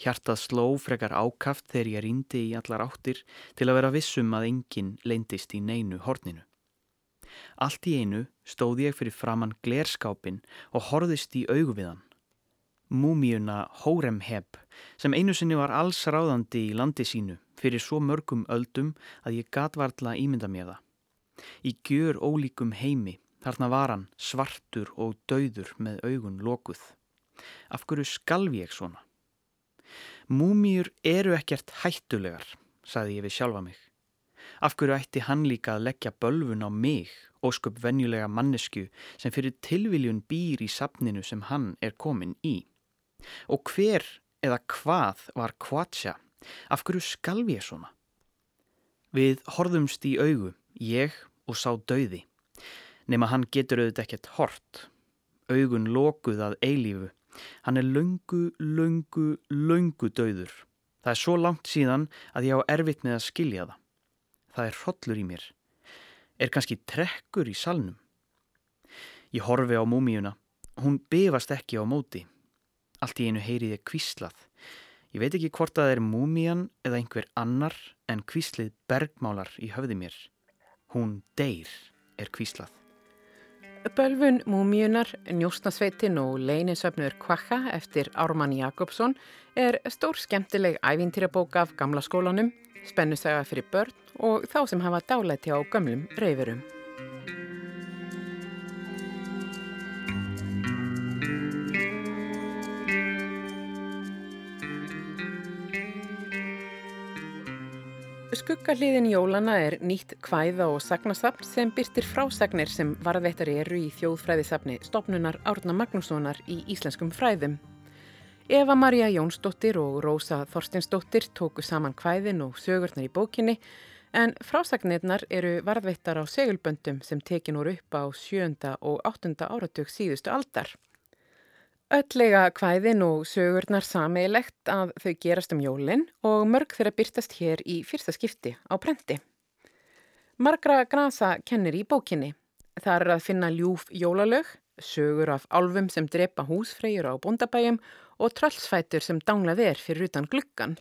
Hjartað sló frekar ákaft þegar ég rýndi í allar áttir til að vera vissum að enginn leindist í neinu horninu. Allt í einu stóð ég fyrir framann glerskápin og horðist í augu við hann. Múmíuna Hóremheb sem einu sinni var alls ráðandi í landi sínu fyrir svo mörgum öldum að ég gatvarla ímynda mér það. Í gjör ólíkum heimi þarna var hann svartur og dauður með augun lokuð. Af hverju skalv ég svona? Múmýr eru ekkert hættulegar, saði ég við sjálfa mig. Af hverju ætti hann líka að leggja bölfun á mig, ósköp venjulega mannesku sem fyrir tilviljun býr í sapninu sem hann er komin í? Og hver eða hvað var Kvatsja Af hverju skalf ég svona? Við horðumst í augu, ég og sá dauði. Nefn að hann getur auðvitað ekkert hort. Augun lokuð að eilífu. Hann er löngu, löngu, löngu dauður. Það er svo langt síðan að ég á erfitt með að skilja það. Það er hrollur í mér. Er kannski trekkur í salnum? Ég horfi á múmíuna. Hún befast ekki á móti. Allt í einu heyri ég kvíslað. Ég veit ekki hvort að það er múmian eða einhver annar en kvíslið bergmálar í höfði mér. Hún deyr er kvíslað. Bölfun múmiunar, njóstnasveitin og leinisöfnur Kvakka eftir Ármann Jakobsson er stór skemmtileg ævintýrabók af gamla skólanum, spennusaga fyrir börn og þá sem hafa dálæti á gamlum reyfurum. Skuggaliðin Jólana er nýtt kvæða og sagnasapn sem byrstir frásagnir sem varðveittar eru í þjóðfræðisapni stopnunar Árna Magnússonar í íslenskum fræðum. Eva Maria Jónsdóttir og Rósa Þorstinsdóttir tóku saman kvæðin og sögurnar í bókinni en frásagnirnar eru varðveittar á segulböndum sem tekin voru upp á sjönda og áttunda áratug síðustu aldar. Öllega kvæðin og sögurnar sameilegt að þau gerast um jólinn og mörg þeirra byrtast hér í fyrsta skipti á prenti. Margra Grasa kennir í bókinni. Það er að finna ljúf jólalög, sögur af álfum sem drepa húsfreyjur á bondabæjum og trallsfætur sem danglað er fyrir utan gluggan.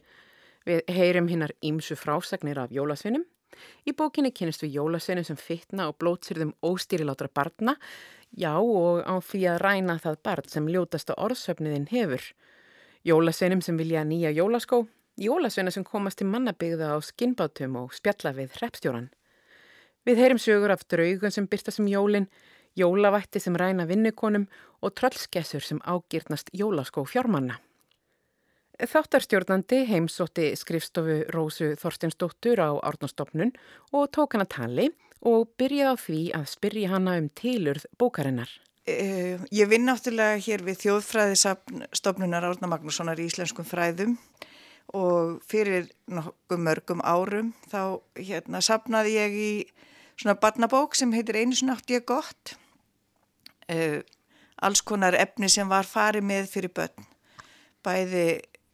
Við heyrum hinnar ímsu frásagnir af jólasvinnum. Í bókinni kynist við jólasvinnum sem fytna og blótsýrðum óstýrilátra barna Já og á því að ræna það barn sem ljótasta orðsöfniðin hefur. Jólasveinum sem vilja nýja jólaskó, jólasveina sem komast til mannabigða á skinnbátum og spjalla við hreppstjóran. Við heyrim sögur af draugun sem byrsta sem jólin, jólavætti sem ræna vinnukonum og tröllskessur sem ágýrnast jólaskó fjármanna. Þáttarstjórnandi heimsótti skrifstofu Rósu Þorstinsdóttur á Árnastofnun og tók hana tali og byrjaði á því að spyrja hana um tilurð bókarinnar. Uh, ég vinn náttúrulega hér við þjóðfræðistofnunar Árna Magnússonar í Íslenskum fræðum og fyrir nokkuð mörgum árum þá hérna sapnaði ég í svona barnabók sem heitir Einu snátt ég gott. Uh, alls konar efni sem var farið með fyrir börn, bæði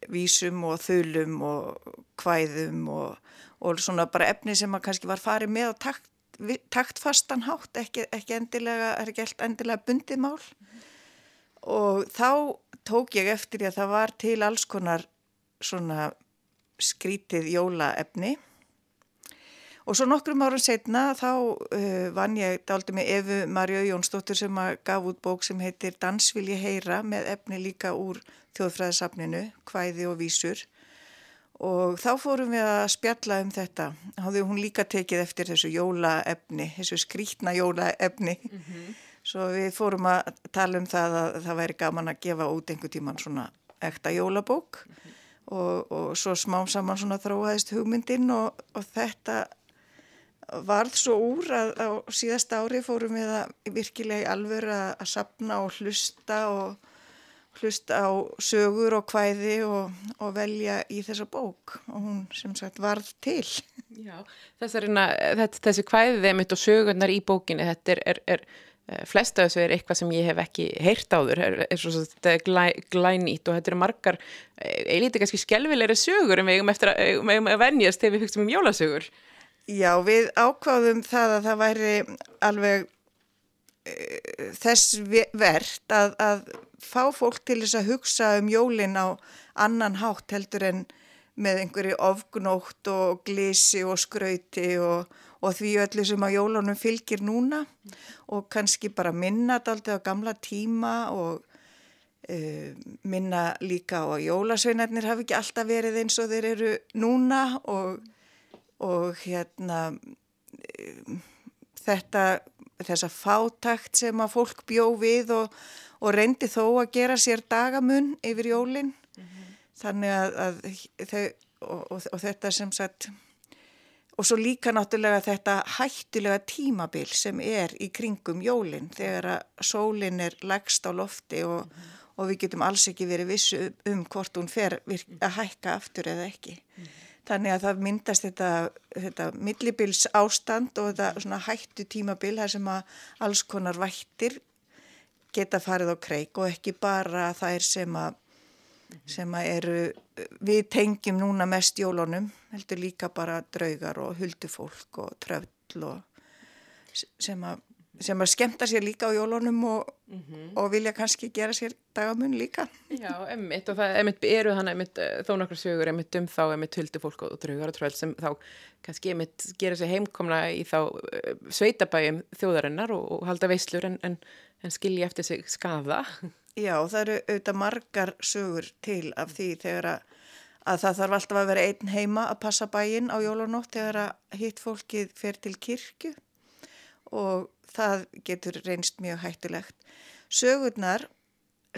vísum og þulum og kvæðum og, og svona bara efni sem kannski var farið með og takt taktfastan hátt, ekki, ekki endilega, er ekki endilega bundið mál. Og þá tók ég eftir því að það var til alls konar svona skrítið jólaefni. Og svo nokkrum árum setna þá uh, vann ég daldi með Efu Marjau Jónsdóttur sem gaf út bók sem heitir Dansvilji heyra með efni líka úr þjóðfræðisafninu, hvæði og vísur og þá fórum við að spjalla um þetta hafði hún líka tekið eftir þessu jólaefni, þessu skrítna jólaefni mm -hmm. svo við fórum að tala um það að það væri gaman að gefa út einhver tíman svona ekta jólabók mm -hmm. og, og svo smám saman svona þróaðist hugmyndin og, og þetta varð svo úr að á síðasta ári fórum við að virkilega í alvöru að, sapna og hlusta og hlusta á sögur og hvæði og, og velja í þessa bók og hún sem sagt varð til. Já, þessarina, þetta, þessi hvæðið mitt og sögurnar í bókinu, þetta er, er, er eh, flest af þessu er eitthvað sem ég hef ekki heyrt áður, er, er svo, þetta er glæ, glænýtt og þetta eru margar eilítið kannski skjálfilegri sögur en við eigum eftir að, um að venjast þegar við hugtum um jólasögur. Já, við ákváðum það að það væri alveg uh, þess verðt að, að fá fólk til þess að hugsa um jólin á annan hátt heldur en með einhverju ofgnótt og glisi og skrauti og, og því öllu sem að jólunum fylgir núna og kannski bara minna aldrei á gamla tíma og uh, minna líka á að jólasveinarnir hafi ekki alltaf verið eins og þeir eru núna og, og hérna uh, þetta þessa fátakt sem að fólk bjó við og og reyndi þó að gera sér dagamun yfir jólinn mm -hmm. þannig að, að þau og, og, og þetta sem sagt og svo líka náttúrulega þetta hættulega tímabil sem er í kringum jólinn þegar að sólinn er legst á lofti og, mm -hmm. og við getum alls ekki verið vissu um hvort hún fer að hækka aftur eða ekki. Mm -hmm. Þannig að það myndast þetta, þetta millibils ástand og þetta hættu tímabil þar sem að alls konar vættir geta farið á kreik og ekki bara þær sem að, sem að eru, við tengjum núna mest jólunum, heldur líka bara draugar og huldufólk og tröfl og sem að, sem að skemta sér líka á jólunum og, mm -hmm. og vilja kannski gera sér dagamun líka. Já, emitt og það emitt eru þannig emitt eh, þó nokkru sögur emitt um þá emitt huldufólk og draugar og tröfl sem þá kannski emitt gera sér heimkomna í þá eh, sveitabæjum þjóðarinnar og, og halda veislur en, en en skilji eftir sig skafa. Já, það eru auðvitað margar sögur til af því þegar að, að það þarf alltaf að vera einn heima að passa bæinn á jólunótt þegar að hitt fólkið fer til kirkju og það getur reynst mjög hættulegt. Sögurnar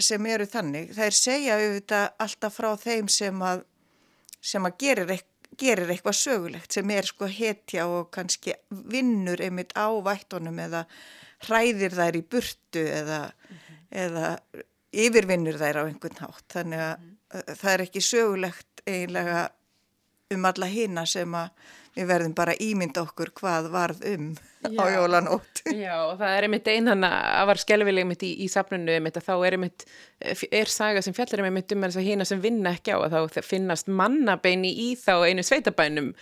sem eru þannig, er segja auðvitað alltaf frá þeim sem að, sem að gerir gerir eitthvað sögulegt sem er sko hetja og kannski vinnur einmitt á vættunum eða hræðir þær í burtu eða, mm -hmm. eða yfirvinnur þær á einhvern hátt. Þannig að mm -hmm. það er ekki sögulegt eiginlega um alla hina sem að við verðum bara ímynd okkur hvað varð um Já. á jólanótt. Já og það er einmitt einan að var skelvileg einmitt í, í safnunu einmitt að þá er einmitt, er saga sem fjallar einmitt um þess að hýna sem vinna ekki á að þá finnast mannabeini í þá einu sveitabænum.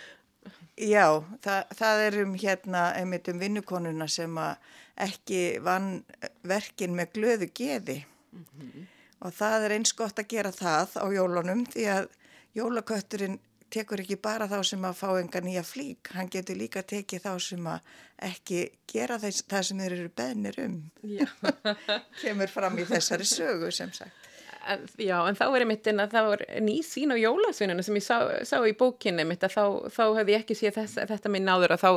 Já, það, það er um hérna einmitt um vinnukonuna sem að ekki vann verkin með glöðu geði mm -hmm. og það er eins gott að gera það á jólunum því að jólakötturinn tekur ekki bara þá sem að fá enga nýja flík, hann getur líka tekið þá sem að ekki gera þess, það sem þeir eru beðnir um. Kemur fram í þessari sögu sem sagt. En, já, en þá er einmitt en að það var ný sín á jólasvinnuna sem ég sá, sá í bókinni mitt að þá, þá hefði ég ekki séð þess, þetta minn áður að þá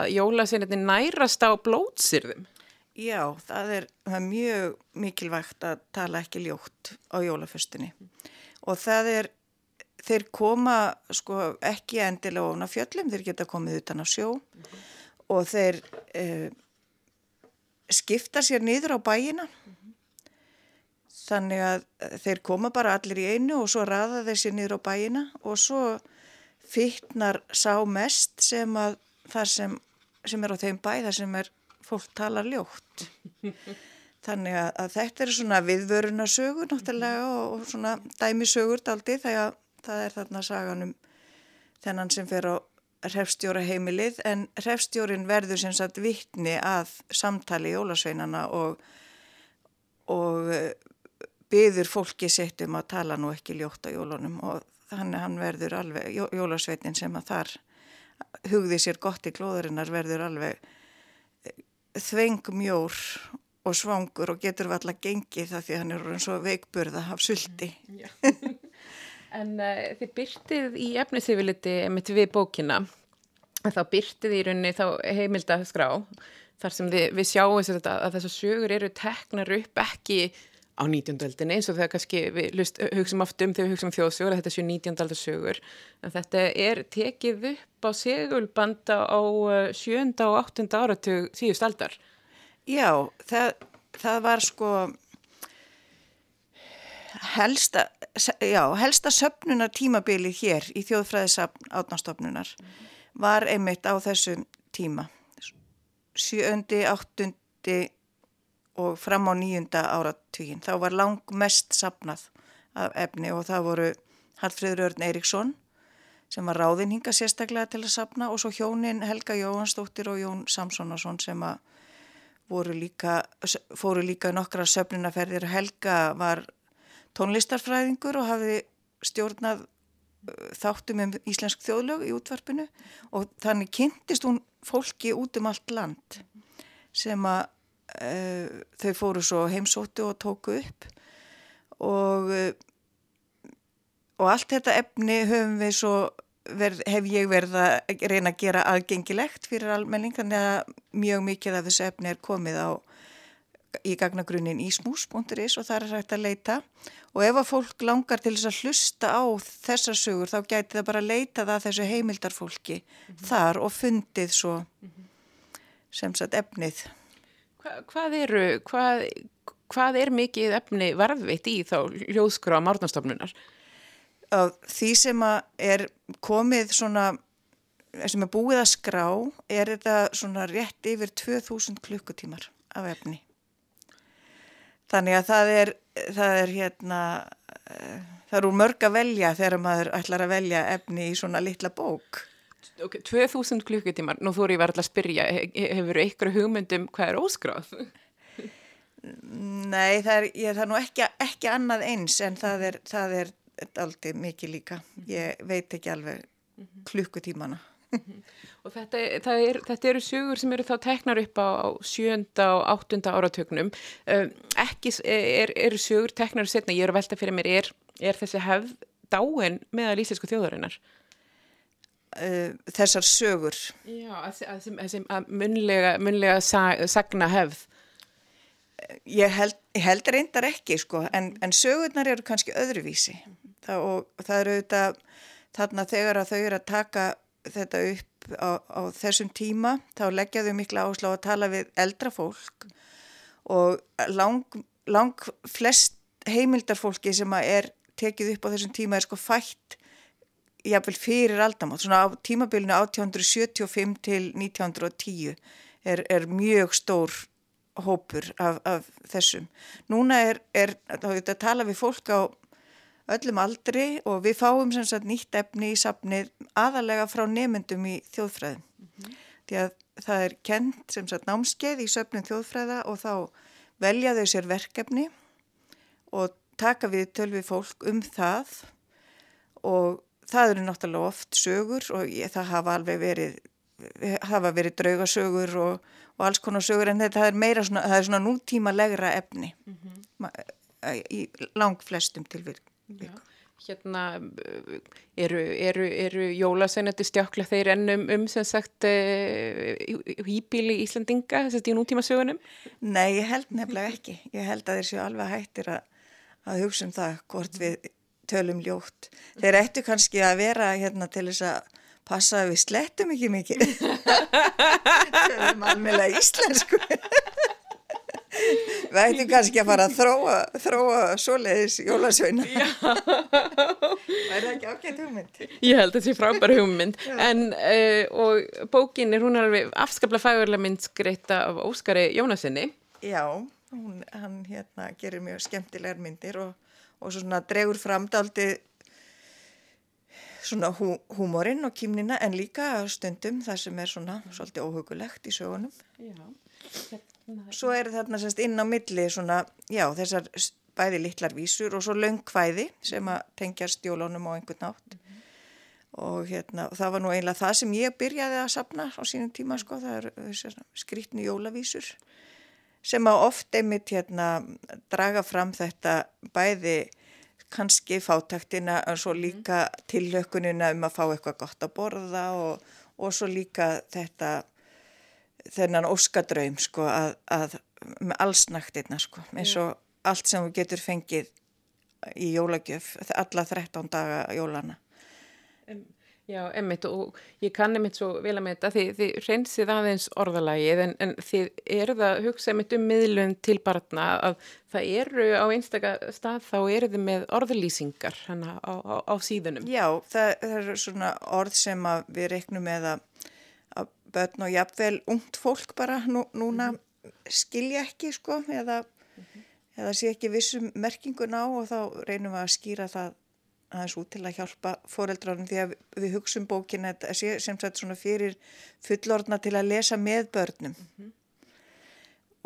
að jólasvinnunni nærast á blótsýrðum. Já, það er, það er mjög mikilvægt að tala ekki ljótt á jólaföstunni og það er þeir koma sko ekki endilega ofna fjöllum, þeir geta komið utan á sjó og þeir eh, skipta sér niður á bæina -hmm. Þannig að þeir koma bara allir í einu og svo raða þeir sér niður á bæina og svo fytnar sá mest sem að það sem, sem er á þeim bæ, það sem er fólk tala ljótt. Þannig að, að þetta er svona viðvörunasögur náttúrulega og, og svona dæmisögur daldi þegar það er þarna saganum þennan sem fer á hrefstjóra heimilið en hrefstjórin verður sem sagt vittni að samtali í Ólasveinana og, og eh, byður fólki sett um að tala nú ekki ljótt á jólunum og þannig hann verður alveg, Jólasveinin sem að þar hugði sér gott í klóðurinnar verður alveg eh, þvengmjór og svangur og getur valla gengið það því hann er orðin svo veikburða af sulti. Mm, En uh, þið byrtið í efnisifiliti við bókina, þá byrtið í rauninni þá heimildaskrá þar sem þið, við sjáum að þessar sögur eru teknar upp ekki á 19. öldinni eins og þegar kannski við lust, hugsaum oft um þegar við hugsaum um þjóðsögur að þetta séu 19. aldar sögur en þetta er tekið upp á segulbanda á 7. Eh, og 8. áratug síðust aldar. Já, það, það var sko helsta, já, helsta söpnunar tímabili hér í þjóðfræðisafn átnastofnunar var einmitt á þessum tíma sjöndi, áttundi og fram á nýjunda áratugin. Þá var lang mest sapnað af efni og það voru Hallfríður Örn Eiríksson sem var ráðinhinga sérstaklega til að sapna og svo hjónin Helga Jóhansdóttir og Jón Samssonarsson sem líka, fóru líka nokkra söpnunaferðir. Helga var tónlistarfræðingur og hafði stjórnað uh, þáttum um íslensk þjóðlög í útvarpinu og þannig kynntist hún fólki út um allt land sem að uh, þau fóru svo heimsóttu og tóku upp og, uh, og allt þetta efni höfum við svo verð, hef ég verið að reyna að gera aðgengilegt fyrir almenning þannig að mjög mikið af þessu efni er komið á í gagnagrunin ísmús.is og það er hægt að leita og ef að fólk langar til þess að hlusta á þessar sögur þá gæti það bara að leita það þessu heimildarfólki mm -hmm. þar og fundið svo mm -hmm. sem sagt efnið. Hva, hvað, eru, hvað, hvað er mikið efni varðveitt í þá ljóðskra á márnastofnunar? Því sem er komið svona sem er búið að skrá er þetta svona rétt yfir 2000 klukkutímar af efni. Þannig að það er, það er hérna, eh, það er úr mörg að velja þegar maður ætlar að velja efni í svona litla bók. Ok, 2000 klukkutímar, nú þú eru ég verið að spyrja, hefur þú einhverju hugmyndum hvað er óskráð? Nei, það er, ég, það er nú ekki, ekki annað eins en það er, það er aldrei mikið líka. Ég veit ekki alveg klukkutímana. Og þetta, er, þetta eru sögur sem eru þá teknar upp á, á sjönda og áttunda áratögnum. Um, ekki er, eru sögur teknar setna, ég er að velta fyrir mér, er, er þessi hefð dáin meðal íslensku þjóðarinnar? Uh, þessar sögur? Já, þessi munlega, munlega sagna hefð. Ég held, held reyndar ekki sko, en, en sögurnar eru kannski öðruvísi. Það, og það eru auðvitað þarna þegar að þau eru að taka þetta upp á, á þessum tíma þá leggja þau mikla áslá að tala við eldra fólk og lang, lang flest heimildarfólki sem er tekið upp á þessum tíma er sko fætt jáfnvel fyrir aldamátt, svona á tímabilinu 1875 til 1910 er, er mjög stór hópur af, af þessum. Núna er, er að tala við fólk á öllum aldri og við fáum sem sagt nýtt efni í sapnið aðalega frá nemyndum í þjóðfræðum. Mm -hmm. Því að það er kent sem sagt námskeið í söpnum þjóðfræða og þá velja þau sér verkefni og taka við tölvi fólk um það og það eru náttúrulega oft sögur og ég, það hafa alveg verið, hafa verið draugasögur og, og alls konar sögur en þetta er meira svona, það er svona nútíma legra efni mm -hmm. í lang flestum tilvirk. Já. Hérna eru, eru, eru jólaseinandi stjákla þeir ennum um sem sagt hýbíli uh, Íslandinga þess að í nútíma sögunum? Nei, ég held nefnilega ekki. Ég held að þeir séu alveg hættir að, að hugsa um það hvort við tölum ljótt. Þeir ættu kannski að vera hérna til þess að passa að við slettum ekki mikið. tölum alveg íslensku. Við ættum kannski að fara að þróa, þróa svoleiðis jólasveina. Það er ekki ágætt hugmynd. Ég held að þetta sé frábær hugmynd. en, uh, og bókin er hún alveg afskaplega fægurlega myndskreitt af Óskari Jónasinni. Já, hún, hann hérna gerir mjög skemmtilegar myndir og, og svona dregur fram daldi svona hú, húmorinn og kýmnina en líka stundum það sem er svona svolítið óhugulegt í sögunum. Já, Svo er þarna semst inn á milli svona, já, þessar bæði litlar vísur og svo löngkvæði sem að tengja stjólónum á einhvern nátt. Mm -hmm. Og hérna, og það var nú eiginlega það sem ég byrjaði að sapna á sínum tíma, sko, það er skrítni jólavísur sem að oft einmitt hérna draga fram þetta bæði kannski fátaktina en svo líka tillökunina um að fá eitthvað gott að borða og, og svo líka þetta þennan óskadraum sko að, að með allsnaktirna sko eins og allt sem við getur fengið í jólagjöf alla 13 daga jólana um, Já, emmitt og ég kann emmitt svo vel að með þetta því þið reynsið aðeins orðalagið en, en þið eru það hugsa emmitt um miðlun til barna að það eru á einstaka stað þá eru þið með orðlýsingar hana á, á, á síðunum Já, það, það eru svona orð sem við reiknum með að börn og jafnvel ungt fólk bara nú, núna mm -hmm. skilja ekki sko eða, mm -hmm. eða sé ekki vissum merkingun á og þá reynum við að skýra það aðeins út til að hjálpa foreldránum því að við hugsun bókin að sé sem sagt svona fyrir fullorna til að lesa með börnum mm -hmm.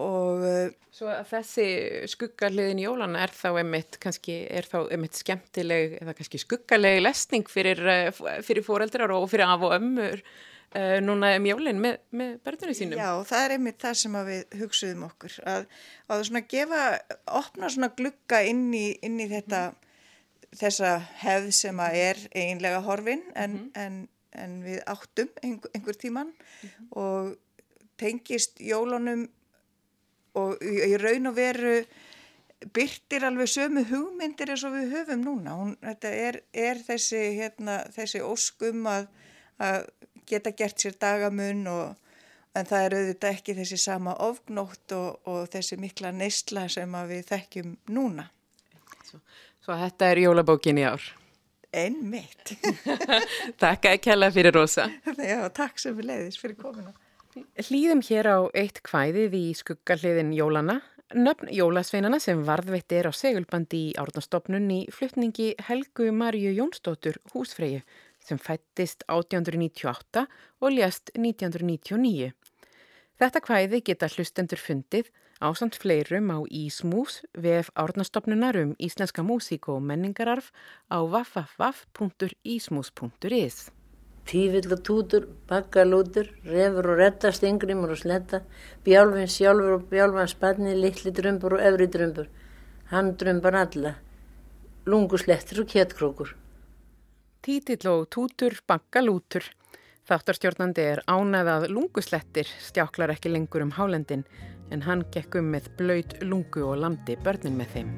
og uh, Svo að þessi skuggarliðin jólana er þá emitt kannski, er þá emitt skemmtileg eða kannski skuggarlegi lesning fyrir, uh, fyrir foreldrar og fyrir af og ömmur uh, núna um jólinn með, með börnunum sínum. Já, það er einmitt það sem við hugsuðum okkur að, að svona gefa, opna svona glugga inn í, inn í þetta mm. Þessa hefð sem að er einlega horfin en, mm. en, en við áttum einhver, einhver tíman mm. og tengist jólunum og í, raun og veru byrtir alveg sömu hugmyndir eins og við höfum núna. Hún, þetta er, er þessi, hérna, þessi óskum að, að geta gert sér dagamun og en það er auðvitað ekki þessi sama ofgnótt og, og þessi mikla neistla sem við þekkjum núna. Svo, þetta er jólabókin í ár? Einmitt. takk að kella fyrir rosa. Já, takk sem við leiðis fyrir komina. Hlýðum hér á eitt kvæðið í skuggaliðin Jólana. Nöfn Jólasveinana sem varðveitt er á segulbandi í árnastofnun í fluttningi Helgu Marju Jónsdóttur húsfreyju sem fættist 1898 og ljast 1999. Þetta kvæði geta hlustendur fundið ásand fleirum á Ísmús vef árnastofnunar um íslenska músík og menningararf á www.ismus.is Tífill og tútur, bakkalútur, refur og retta, stingrimur og sletta, bjálfinn sjálfur og bjálfann spanni, litli drömbur og öfri drömbur, handrömbar alla, lunguslettur og kjettkrókur. Títill og tútur, bankalútur. Þáttarstjórnandi er ánæð að lunguslettir stjáklar ekki lengur um hálendin en hann gekk um með blöyt lungu og landi börnin með þeim.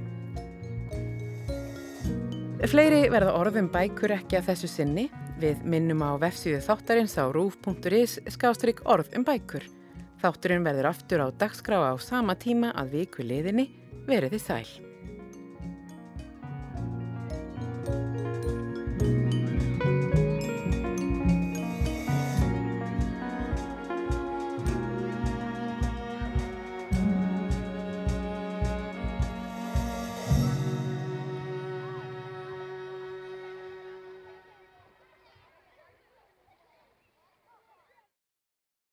Fleiri verða orðum bækur ekki að þessu sinni. Við minnum á vefsíðu þáttarins á rúf.is skástrygg orð um bækur. Þátturinn verður aftur á dagskrá á sama tíma að viku liðinni veriði sæl.